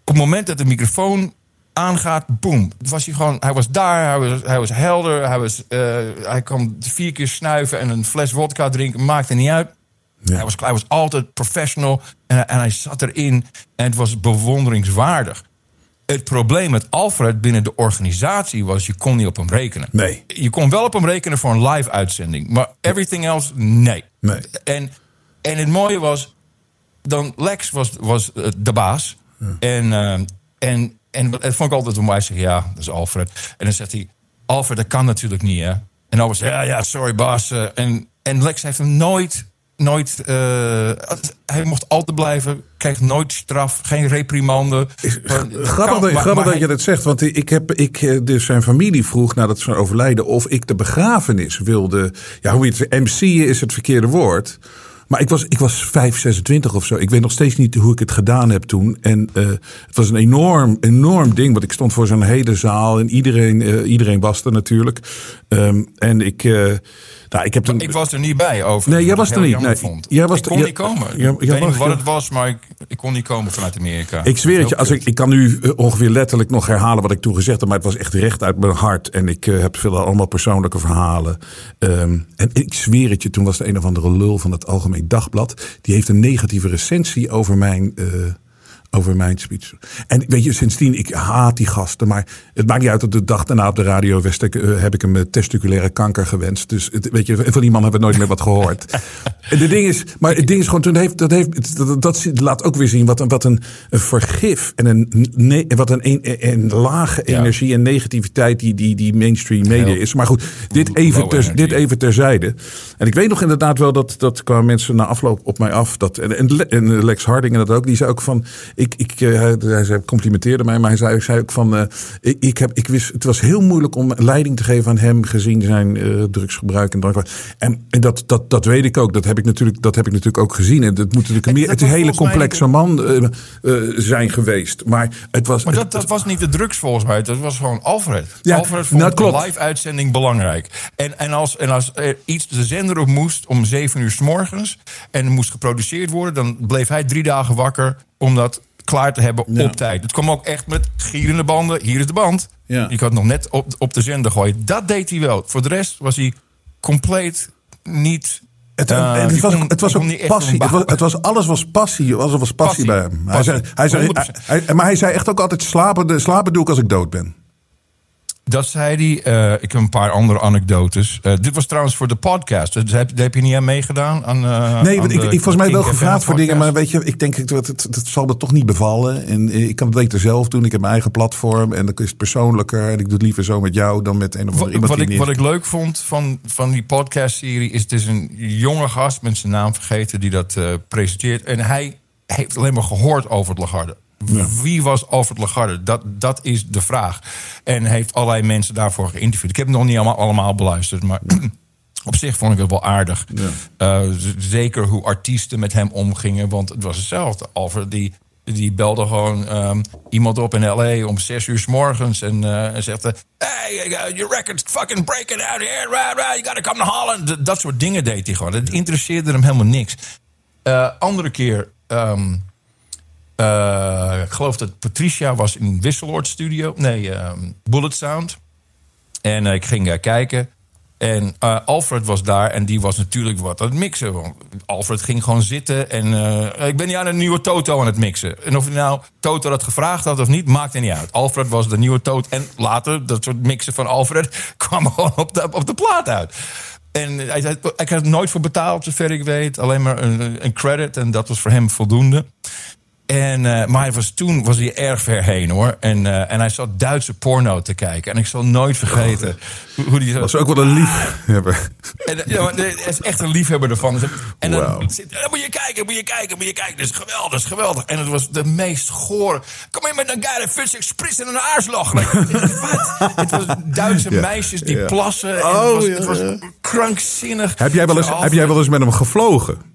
[SPEAKER 4] op het moment dat de microfoon aangaat, boem. Was hij, gewoon, hij was daar, hij was, hij was helder. Hij, was, eh, hij kwam vier keer snuiven en een fles vodka drinken. Maakte niet uit. Hij, was, hij was altijd professional en, en hij zat erin. En het was bewonderingswaardig. Het probleem met Alfred binnen de organisatie was... je kon niet op hem rekenen.
[SPEAKER 5] Nee.
[SPEAKER 4] Je kon wel op hem rekenen voor een live uitzending. Maar everything else, nee.
[SPEAKER 5] Nee.
[SPEAKER 4] En, en het mooie was... dan Lex was, was eh, de baas. En, eh, en, en dat vond ik altijd om mij zeggen... ja, dat is Alfred. En dan zegt hij... Alfred, dat kan natuurlijk niet, hè? En dan was ja, ja, sorry, baas. eh, En, en Lex heeft hem nooit nooit hij mocht altijd blijven, kreeg nooit straf, geen reprimande.
[SPEAKER 1] Grappig, dat, grappig dat je dat zegt, want ik heb ik, dus zijn familie vroeg nadat ze overlijden of ik de begrafenis wilde. Ja, hoe je het MC is het verkeerde woord. Maar ik was, ik was 5, 26 of zo. Ik weet nog steeds niet hoe ik het gedaan heb toen. En uh, het was een enorm, enorm ding. Want ik stond voor zo'n hele zaal. En iedereen, uh, iedereen was er natuurlijk. Um, en ik. Uh, nou, ik, heb
[SPEAKER 4] toen... ik was er niet bij over.
[SPEAKER 1] Nee, jij was er niet. Nee,
[SPEAKER 4] vond. Jij was ik kon niet komen. Ik weet niet wat het was, maar ik, ik, kon niet komen vanuit Amerika.
[SPEAKER 1] Ik zweer het je, als ik, ik kan nu ongeveer letterlijk nog herhalen wat ik toen gezegd heb. Maar het was echt recht uit mijn hart. En ik uh, heb veel allemaal persoonlijke verhalen. Um, en ik zweer het je, toen was de een of andere lul van het Algemeen Dagblad. Die heeft een negatieve recensie over mijn... Uh, over mijn speech. En weet je, sindsdien, ik haat die gasten. Maar het maakt niet uit dat de dag daarna op de radio West, uh, heb ik hem testiculaire kanker gewenst. Dus het, weet je, van die man hebben we nooit meer wat gehoord. en de ding is, maar het ding is gewoon, toen heeft, dat, heeft, dat, dat laat ook weer zien wat een, wat een, een vergif en een, nee, wat een, een, een lage ja. energie en negativiteit die, die, die mainstream media is. Maar goed, dit even, ter, dit even terzijde. En ik weet nog inderdaad wel dat, dat kwamen mensen na afloop op mij af. Dat, en, en Lex Harding en dat ook, die zei ook van ik, ik, uh, hij, hij complimenteerde mij, maar hij zei, zei ook van, uh, ik, ik, heb, ik wist, het was heel moeilijk om leiding te geven aan hem gezien zijn uh, drugsgebruik en drank. En, en dat, dat, dat weet ik ook. Dat heb ik natuurlijk, dat heb ik natuurlijk ook gezien. En het moet natuurlijk meer, het een hele complexe man zijn geweest. Maar het was.
[SPEAKER 4] Maar dat, dat was niet de drugs volgens mij. Dat was gewoon Alfred. Ja, Alfred vond nou, de live uitzending belangrijk. En, en als, en als er iets de zender op moest om zeven uur s morgens en moest geproduceerd worden, dan bleef hij drie dagen wakker omdat klaar te hebben ja. op tijd. Het kwam ook echt met gierende banden. Hier is de band. Ja. Je kan het nog net op, op de zender gooien. Dat deed hij wel. Voor de rest was hij compleet niet...
[SPEAKER 1] Het, uh, het, was, kon, het was ook passie. Het was, het was, alles was passie. Alles was passie, passie. bij hem. Passie. Hij zei, hij zei, hij, maar hij zei echt ook altijd: slapen, slapen doe ik als ik dood ben.
[SPEAKER 4] Dat zei hij. Uh, ik heb een paar andere anekdotes. Uh, dit was trouwens voor de podcast. Dus heb, heb je niet aan meegedaan? Aan, uh,
[SPEAKER 1] nee, want
[SPEAKER 4] ik,
[SPEAKER 1] ik volgens mij wel gevraagd voor dingen. Maar weet je, ik denk dat het, zal me toch niet bevallen. En ik kan het beter zelf doen. Ik heb mijn eigen platform. En dan is het persoonlijker. En ik doe het liever zo met jou dan met een of andere.
[SPEAKER 4] Wat,
[SPEAKER 1] die
[SPEAKER 4] ik, wat ik leuk vond van, van die podcast-serie... is het is een jonge gast, met zijn naam vergeten... die dat presenteert. En hij heeft alleen maar gehoord over het Lagarde. Ja. Wie was Alfred Lagarde? Dat, dat is de vraag. En heeft allerlei mensen daarvoor geïnterviewd. Ik heb het nog niet allemaal, allemaal beluisterd, maar op zich vond ik het wel aardig. Ja. Uh, zeker hoe artiesten met hem omgingen, want het was hetzelfde. Alfred die, die belde gewoon um, iemand op in L.A. om zes uur s morgens en, uh, en zegt... Hey, your record's fucking breaking out here, right, right, you gotta come to Holland. Dat soort dingen deed hij gewoon. Het interesseerde hem helemaal niks. Andere keer... Um, uh, ik geloof dat Patricia was in Wisseloord Studio. Nee, um, Bullet Sound. En uh, ik ging uh, kijken. En Alfred was daar en die was natuurlijk wat aan het mixen. Want Alfred ging gewoon zitten en ik ben niet aan een nieuwe Toto aan het mixen. En of hij nou Toto dat gevraagd had of niet, maakte niet uit. Alfred was de nieuwe Toto. En later, dat soort mixen van Alfred, kwam gewoon op de, op de plaat uit. En hij had nooit voor betaald, zover ik weet. Alleen maar een credit en dat was voor hem voldoende. En, uh, maar hij was, toen was hij erg ver heen hoor. En, uh, en hij zat Duitse porno te kijken. En ik zal nooit vergeten oh, hoe, die.
[SPEAKER 1] Dat was ook wel een liefhebber.
[SPEAKER 4] En, ja, maar hij is echt een liefhebber ervan. En dan, wow. dan moet je kijken, moet je kijken, moet je kijken. Dat is geweldig, dat is geweldig. En het was de meest gore. Kom in met een geile fus expres in een aarslag. het was Duitse ja. meisjes die ja. plassen. En oh, het was, het was krankzinnig.
[SPEAKER 1] Heb jij wel eens, heb jij wel eens met hem gevlogen?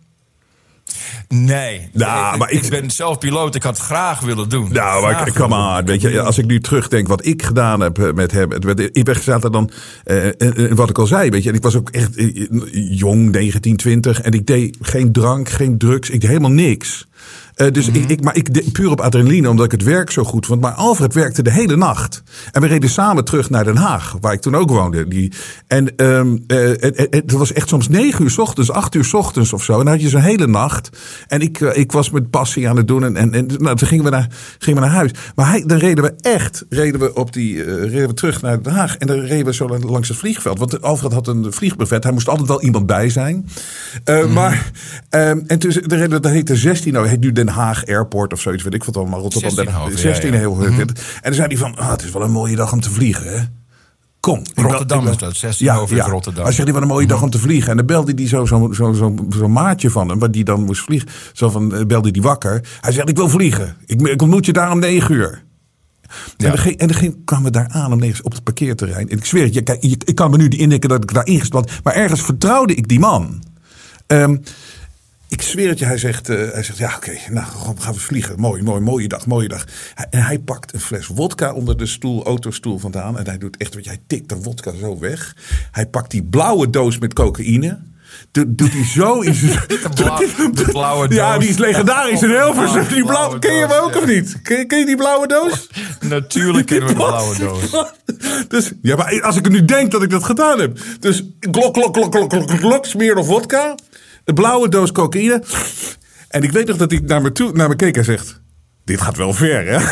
[SPEAKER 4] Nee. Nou, ik, maar ik, ik, ben zelf piloot. Ik had het graag willen doen.
[SPEAKER 1] Nou, maar ik, kom aan. Weet je, als ik nu terugdenk wat ik gedaan heb eh, met hem. Ik ben zaten dan, uh, wat ik al zei, weet je. En ik was ook echt jong, 19, 20. En ik deed geen drank, geen drugs. Ik deed helemaal niks. Uh, dus mm -hmm. ik, ik, maar ik puur op adrenaline, omdat ik het werk zo goed vond. Maar Alfred werkte de hele nacht. En we reden samen terug naar Den Haag, waar ik toen ook woonde. Die, en um, uh, het, het, was echt soms negen uur s ochtends, acht uur s ochtends of zo. En dan had je zo'n hele nacht. En ik, uh, ik was met passie aan het doen. En, en, en nou, toen gingen we, naar, gingen we naar huis. Maar hij, dan reden we echt reden we op die, reden we terug naar Den Haag. En dan reden we zo langs het vliegveld. Want Alfred had een vliegbuffet. Hij moest altijd wel iemand bij zijn. Mm -hmm. Maar, um, en toen de reden, dat heette 16, nou heet nu Den Haag Airport of zoiets, weet ik wat allemaal. Rotterdam 16, 16 heel ja, ja. En dan zei hij van, ah, het is wel een mooie dag om te vliegen, hè? Kom.
[SPEAKER 4] Rotterdam is dat, 16 over is Rotterdam.
[SPEAKER 1] Hij zegt, die wat een mooie dag om te vliegen. En dan belde hij zo, zo, zo, zo, zo'n maatje van hem, waar die dan moest vliegen. Zo van, eh, belde hij wakker. Hij zegt, ik wil vliegen. Ik, ik ontmoet je daar om negen uur.
[SPEAKER 4] Ja.
[SPEAKER 1] En, dan, en dan kwamen we daar aan om op het parkeerterrein. En ik zweer je, kijk, je- ik kan me nu die indenken dat ik daar ingesteld had. Maar ergens vertrouwde ik die man. Ehm, ik zweer het je, hij zegt, eh, hij zegt ja oké, nou gewoon gaan we vliegen. Mooi, mooi, mooie dag, mooie dag. En hij pakt een fles wodka onder de stoel, autostoel vandaan. En hij doet echt, weet je, hij tikt de wodka zo weg. Hij pakt die blauwe doos met cocaïne. Doet, doet hij zo in zijn...
[SPEAKER 4] blauw- de blauwe
[SPEAKER 1] Ja,
[SPEAKER 4] doos.
[SPEAKER 1] die is legendarisch in Hilversum. Die blauwe, ken je hem ook
[SPEAKER 4] ja.
[SPEAKER 1] of niet? Ken, je- ken je die blauwe doos?
[SPEAKER 4] Natuurlijk kennen we de blauwe doos.
[SPEAKER 1] Dus, ja, maar als ik nu denk dat ik dat gedaan heb. Dus klok, klok, klok, klok, klok, klok, smeer nog vodka. Een blauwe doos cocaïne. En ik weet nog dat hij naar me, toe, naar me keek en zegt... Dit gaat wel ver, hè?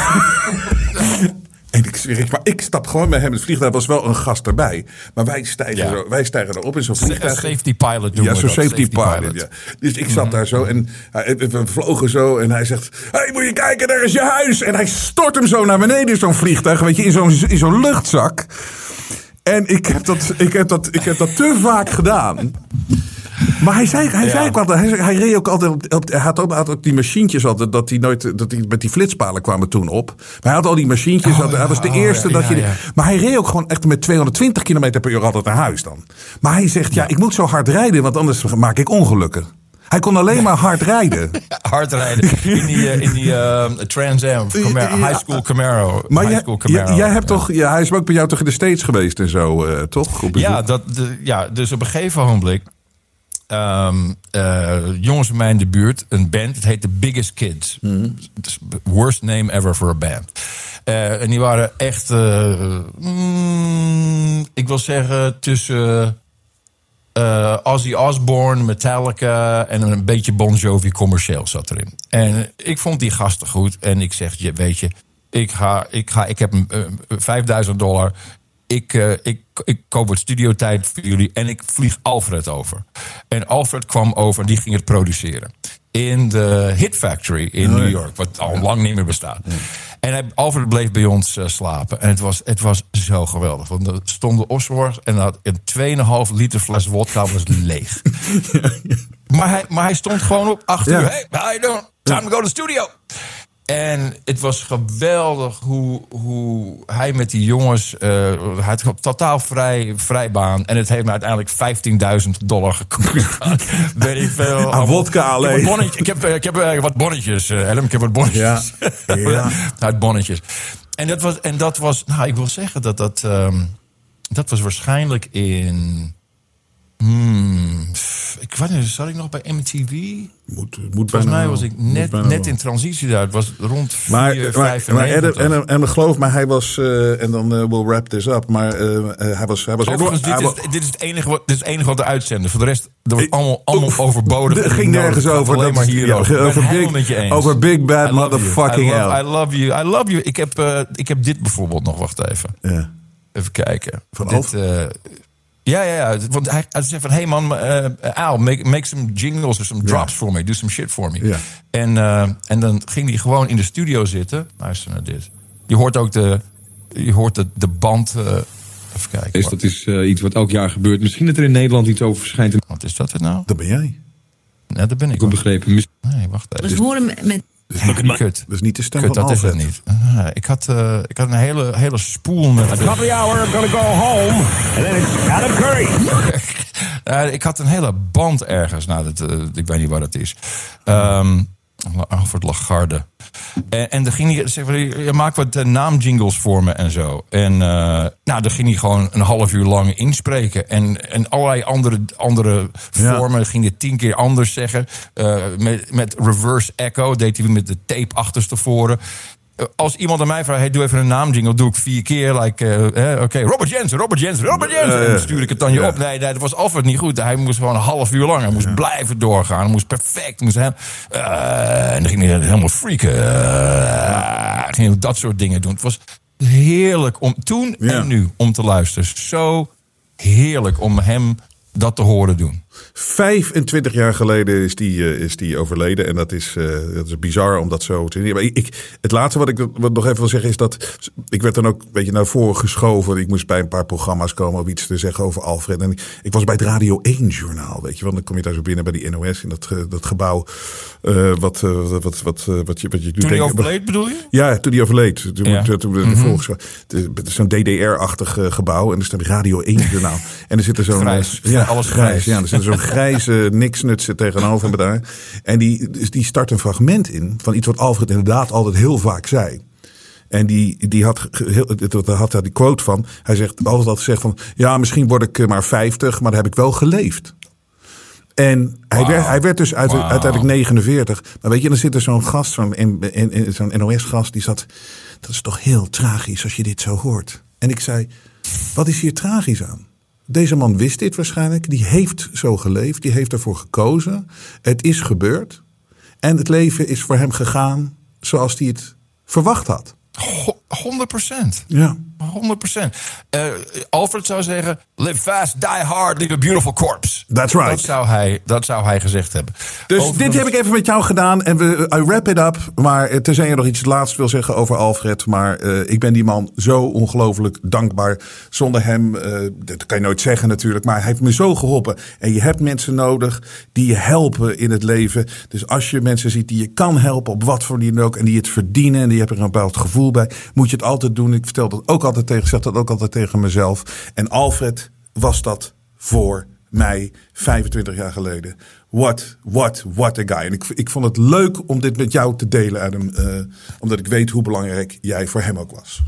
[SPEAKER 1] En ik maar ik stap gewoon bij hem. Het vliegtuig was wel een gast erbij. Maar wij stijgen,
[SPEAKER 4] Ja.
[SPEAKER 1] zo, wij stijgen erop in zo'n
[SPEAKER 4] Een
[SPEAKER 1] vliegtuig.
[SPEAKER 4] safety pilot doen
[SPEAKER 1] Ja, zo'n safety, pilot. Ja. Dus ik zat daar zo en we vlogen zo en hij zegt... hey, moet je kijken, daar is je huis. En hij stort hem zo naar beneden in zo'n vliegtuig. Weet je, in zo'n in zo'n luchtzak. En ik heb, dat, ik, heb dat, ik heb dat te vaak gedaan. Maar hij zei, hij zei ook altijd, hij, reed ook altijd op, op- hij had ook, had ook die machientjes altijd, dat hij nooit, dat hij met die flitspalen kwamen toen op. Maar hij had al die machientjes, had- hij was de
[SPEAKER 4] oh,
[SPEAKER 1] eerste
[SPEAKER 4] ja,
[SPEAKER 1] dat je, maar hij reed ook gewoon echt met 220 km per uur altijd naar huis dan. Maar hij zegt, ja, ik moet zo hard rijden, want anders maak ik ongelukken. Hij kon alleen maar hard rijden.
[SPEAKER 4] Hard rijden in die, eh, in die eh, Trans Am, Camaro. High School Camaro.
[SPEAKER 1] Maar
[SPEAKER 4] high school Camaro.
[SPEAKER 1] jij hebt
[SPEAKER 4] Ja.
[SPEAKER 1] toch, ja, hij is ook bij jou toch in de States geweest en zo, eh, toch?
[SPEAKER 4] Ja, dat, de, ja, dus op een gegeven ogenblik. Eh, jongens van mij in de buurt, een band, het heet The Biggest Kids. The worst name ever for a band. Eh, en die waren echt, eh, mm, ik wil zeggen, tussen Ozzy Osbourne, Metallica en een beetje Bon Jovi commercieel zat erin. En ik vond die gasten goed en ik zeg, je, weet je, ik, ga, ik, ga, ik heb een, eh, 5000 dollar. Ik, eh, ik, ik koop wat studiotijd voor jullie en ik vlieg Alfred over. En Alfred kwam over en die ging het produceren. In de Hit Factory in New York, wat al lang niet meer bestaat. En hij, Alfred bleef bij ons eh, slapen. En het was, het was zo geweldig. Want er stonden Osborne en had een 2,5 liter fles wodka was leeg. Maar, hij, maar hij stond gewoon op acht
[SPEAKER 1] Ja.
[SPEAKER 4] uur. Hey, how you doing? Time to go to the studio. En het was geweldig hoe, hoe hij met die jongens... eh hij had totaal vrij, vrij baan. En het heeft me uiteindelijk 15.000 dollar gekost. Weet ik veel.
[SPEAKER 1] Aan wodka
[SPEAKER 4] Ik heb,
[SPEAKER 1] alleen.
[SPEAKER 4] bonnetje- ik heb, eh, ik heb eh, wat bonnetjes, eh, Helm. Ik heb wat bonnetjes.
[SPEAKER 1] Ja. Ja.
[SPEAKER 4] Uit bonnetjes. En dat was, en dat was nou, ik wil zeggen dat dat... ehm, dat was waarschijnlijk in... Hmm, ik weet niet, zat ik nog bij MTV?
[SPEAKER 1] Moet, moet
[SPEAKER 4] Volgens mij was ik net, net
[SPEAKER 1] wel.
[SPEAKER 4] in transitie daar. Het was rond 4,
[SPEAKER 1] Maar, maar, maar en,
[SPEAKER 4] 95.
[SPEAKER 1] en, en geloof me, hij was, eh, en dan eh, we'll wrap this up, maar eh, hij was, hij was
[SPEAKER 4] Overigens, dit, is, dit, is het enige wat, dit is het enige wat we uitzenden. Voor de rest, dat wordt allemaal, allemaal overbodig.
[SPEAKER 1] Het ging nergens over.
[SPEAKER 4] Alleen maar
[SPEAKER 1] is-
[SPEAKER 4] hier
[SPEAKER 1] ja,
[SPEAKER 4] over.
[SPEAKER 1] Big-
[SPEAKER 4] met je eens.
[SPEAKER 1] over big bad
[SPEAKER 4] I love you.
[SPEAKER 1] motherfucking
[SPEAKER 4] I love,
[SPEAKER 1] hell.
[SPEAKER 4] I love you. I love you. Ik heb, ik heb dit bijvoorbeeld nog. Wacht even. Even kijken.
[SPEAKER 1] Van
[SPEAKER 4] dit, ja, ja, ja. Want hij, hij zei van... Hey man, eh Al, make, make some jingles or some drops for me. Do some shit for me.
[SPEAKER 1] Ja.
[SPEAKER 4] En, eh, en dan ging hij gewoon in de studio zitten. Luister naar dit. Je hoort ook de, je hoort de, de band... eh, even kijken.
[SPEAKER 6] Dus dat is iets wat elk jaar gebeurt. Misschien dat er in Nederland iets over verschijnt. Ik
[SPEAKER 4] Wat is dat het nou?
[SPEAKER 1] Dat ben jij.
[SPEAKER 4] Nee, dat ben ik.
[SPEAKER 6] heb begrepen.
[SPEAKER 4] Nee, wacht
[SPEAKER 7] Dus
[SPEAKER 4] even.
[SPEAKER 7] horen met
[SPEAKER 4] Kut.
[SPEAKER 1] Dat is niet de stem
[SPEAKER 4] Kut,
[SPEAKER 1] van
[SPEAKER 4] dat is het
[SPEAKER 1] Alfred.
[SPEAKER 4] niet. Ah, ik, had, eh, ik had een hele, hele spoel met...
[SPEAKER 8] Top of the hour, I'm gonna go home. And then it's Adam Curry.
[SPEAKER 4] Ja, ik had een hele band ergens. Nou, dat, eh, ik weet niet waar dat is. Ehm Alfred Lagarde. En, en dan ging hij zeggen: je maakt wat eh, naamjingles voor me en zo. En eh, nou, dan ging hij gewoon een half uur lang inspreken. En, en allerlei andere, andere
[SPEAKER 1] Ja.
[SPEAKER 4] vormen. ging hij tien keer anders zeggen. Eh, met, met reverse echo deed hij met de tape achterstevoren. Eh, Als iemand aan mij vraagt, hey, doe even een naamjingle, doe ik vier keer. Like, eh, eh, oké, Robert Jensen, Robert Jensen, Robert Jensen. En dan stuur ik het dan je op. Nee, nee, dat was Alfred niet goed. Hij moest gewoon een half uur lang. Hij moest blijven doorgaan. Hij moest perfect. Moest hem, en dan ging hij helemaal freaken. Ging hij dat soort dingen doen. Het was heerlijk om toen en nu om te luisteren. Zo heerlijk om hem dat te horen doen.
[SPEAKER 1] 25 jaar geleden is die, eh, is die overleden. En dat is, eh, dat is bizar om dat zo te zien. Maar ik, ik- het laatste wat ik wat nog even wil zeggen is dat... Ik werd dan ook een beetje naar voren geschoven. Ik moest bij een paar programma's komen om iets te zeggen over Alfred. En ik, ik was bij het Radio 1-journaal, weet je wel. Dan kom je daar zo binnen bij die NOS in dat, eh, dat gebouw. eh, wat, wat, wat, wat, wat je, wat je
[SPEAKER 4] Toen hij overleed bedoel je?
[SPEAKER 1] ja, toen hij overleed. Toen,
[SPEAKER 4] Ja.
[SPEAKER 1] toen, toen we de volgens- Het is zo'n DDR-achtig gebouw. En er staat Radio 1 journaal. En er zit er zo'n...
[SPEAKER 4] Grijs.
[SPEAKER 1] Ja,
[SPEAKER 4] Alles grijs.
[SPEAKER 1] Ja, er zit zo'n grijze niksnut zit tegenover me daar. En die, dus die start een fragment in van iets wat Alfred inderdaad altijd heel vaak zei. En die, die had, had daar die quote van. Hij zegt altijd altijd gezegd van... Ja, misschien word ik eh, maar 50, maar dan heb ik wel geleefd. En hij, werd, hij werd dus uit, uiteindelijk 49. Maar weet je, dan zit er zo'n gast, zo'n NOS-gast, die zat. Dat is toch heel tragisch als je dit zo hoort. En ik zei: Wat is hier tragisch aan? Deze man wist dit waarschijnlijk. Die heeft zo geleefd. Die heeft ervoor gekozen. Het is gebeurd. En het leven is voor hem gegaan zoals hij het verwacht had.
[SPEAKER 4] 100 procent.
[SPEAKER 1] Ja.
[SPEAKER 4] 100 procent. Eh, Alfred zou zeggen: live fast, die hard, leave a beautiful corpse.
[SPEAKER 1] That's right.
[SPEAKER 4] Dat zou hij, dat zou hij gezegd hebben.
[SPEAKER 1] Dus dit heb ik even met jou gedaan. En we I wrap it up. Maar eh, tenzij je nog iets laatst wil zeggen over Alfred. Maar eh, ik ben die man zo ongelooflijk dankbaar. Zonder hem, dat kan je nooit zeggen natuurlijk. Maar hij heeft me zo geholpen. En je hebt mensen nodig die je helpen in het leven. Dus als je mensen ziet die je kan helpen. Op wat voor manier ook. En die het verdienen. En die hebben er een bepaald gevoel bij. Moet je het altijd doen. Ik vertel dat ook altijd tegen. zeg dat ook altijd tegen mezelf. En Alfred was dat voor mij 25 jaar geleden. What, what, what a guy. En ik, ik vond het leuk om dit met jou te delen, Adam. eh, omdat ik weet hoe belangrijk jij voor hem ook was.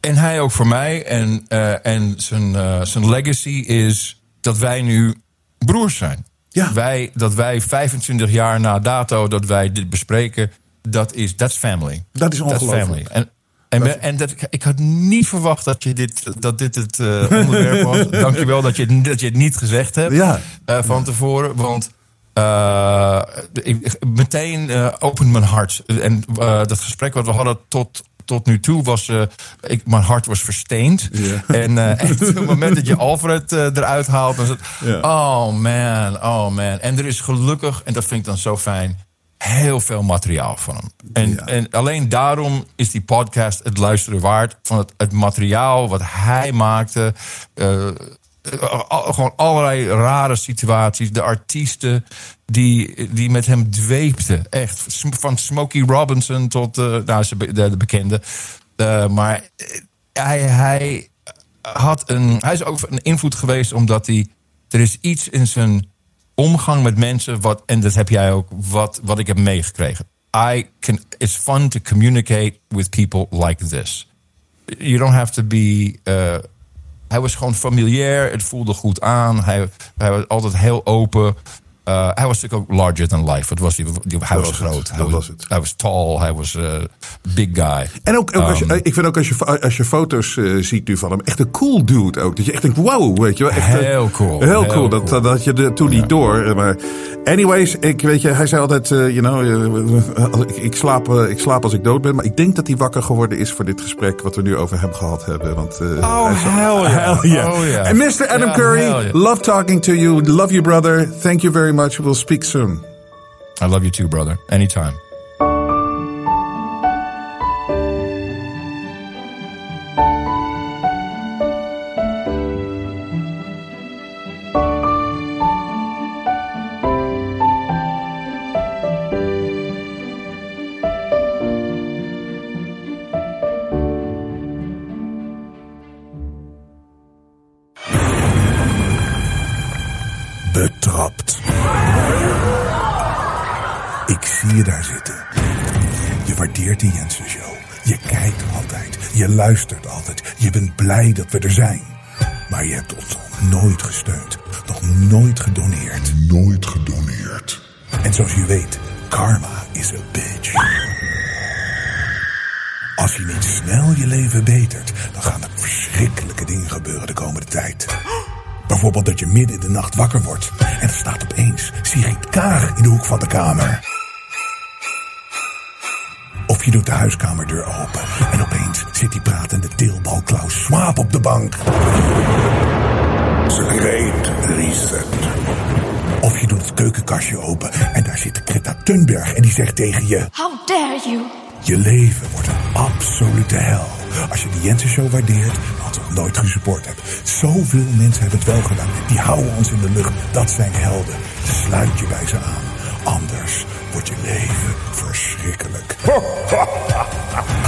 [SPEAKER 4] En hij ook voor mij. En, eh, en zijn, eh, zijn legacy is dat wij nu broers zijn.
[SPEAKER 1] Ja.
[SPEAKER 4] Wij, dat wij 25 jaar na dato dat wij dit bespreken, dat is that's family.
[SPEAKER 1] Dat is ongelooflijk.
[SPEAKER 4] family. En, en, en dat, ik had niet verwacht dat, je dit, dat dit het eh, onderwerp was. Dankjewel dat je, dat je het niet gezegd hebt
[SPEAKER 1] Ja.
[SPEAKER 4] eh, van tevoren. Want eh, ik, meteen opent mijn hart. En dat gesprek wat we hadden tot, tot nu toe was... ik, mijn hart was versteend. En, en op het moment dat je Alfred eruit haalt... dan is het... Oh man, oh man. En er is gelukkig, en dat vind ik dan zo fijn... heel veel materiaal van hem. En,
[SPEAKER 1] Ja.
[SPEAKER 4] en alleen daarom is die podcast het luisteren waard... van het, het materiaal wat hij maakte... eh, al- gewoon allerlei rare situaties. De artiesten die, die met hem dweepten. Echt. Van Smokey Robinson tot eh, nou, de, de bekende. Eh, maar eh, hij, hij, had een, hij is ook een invloed geweest omdat hij. Er is iets in zijn omgang met mensen. Wat, en dat heb jij ook. Wat, wat ik heb meegekregen. I can, it's fun to communicate with people like this. You don't have to be. eh, hij was gewoon familiair. Het voelde goed aan. Hij, hij was altijd heel open. Eh, hij was natuurlijk ook larger than life. Het was, die, die, hij was,
[SPEAKER 1] was
[SPEAKER 4] groot.
[SPEAKER 1] Dat
[SPEAKER 4] hij was,
[SPEAKER 1] was het.
[SPEAKER 4] Hij was tall. Hij was eh big guy.
[SPEAKER 1] En ook, ook als je,
[SPEAKER 4] Um,
[SPEAKER 1] ik vind ook als je, als je foto's eh, ziet nu van hem, echt een cool dude ook. Dat je echt denkt, wow, weet je wel. Echt,
[SPEAKER 4] Heel cool,
[SPEAKER 1] Heel,
[SPEAKER 4] heel
[SPEAKER 1] cool. Dat,
[SPEAKER 4] cool.
[SPEAKER 1] dat je de, toen niet door. Maar anyways, ik weet je, hij zei altijd, you know, ik, ik, slaap, ik slaap als ik dood ben. Maar ik denk dat hij wakker geworden is voor dit gesprek wat we nu over hem gehad hebben. Want,
[SPEAKER 4] Oh, hell yeah.
[SPEAKER 1] Hell yeah.
[SPEAKER 4] Oh, yeah.
[SPEAKER 1] Mr. Adam Curry, love talking to you. Love you, brother. Thank you very much. We'll speak soon.
[SPEAKER 4] I love you too, brother. Anytime.
[SPEAKER 1] Luistert altijd. Je bent blij dat we er zijn. Maar je hebt ons nog nooit gesteund. Nog nooit gedoneerd. Nooit gedoneerd. En zoals je weet, karma is a bitch. Als je niet snel je leven betert, dan gaan er verschrikkelijke dingen gebeuren de komende tijd. Bijvoorbeeld dat je midden in de nacht wakker wordt en er staat opeens Sigrid Kaag in de hoek van de kamer. Of je doet de huiskamerdeur open en opeens zit die pratende tilbal Klaus Swaap op de bank. The Great Reset. Of je doet het keukenkastje open en daar zit Greta Thunberg en die zegt tegen je...
[SPEAKER 7] How dare you?
[SPEAKER 1] Je leven wordt een absolute hel. Als je de Jensen Show waardeert, wat we nooit gesupport hebt. Zoveel mensen hebben het wel gedaan. Die houden ons in de lucht. Dat zijn helden. Sluit je bij ze aan. Anders wordt je leven verschrikkelijk.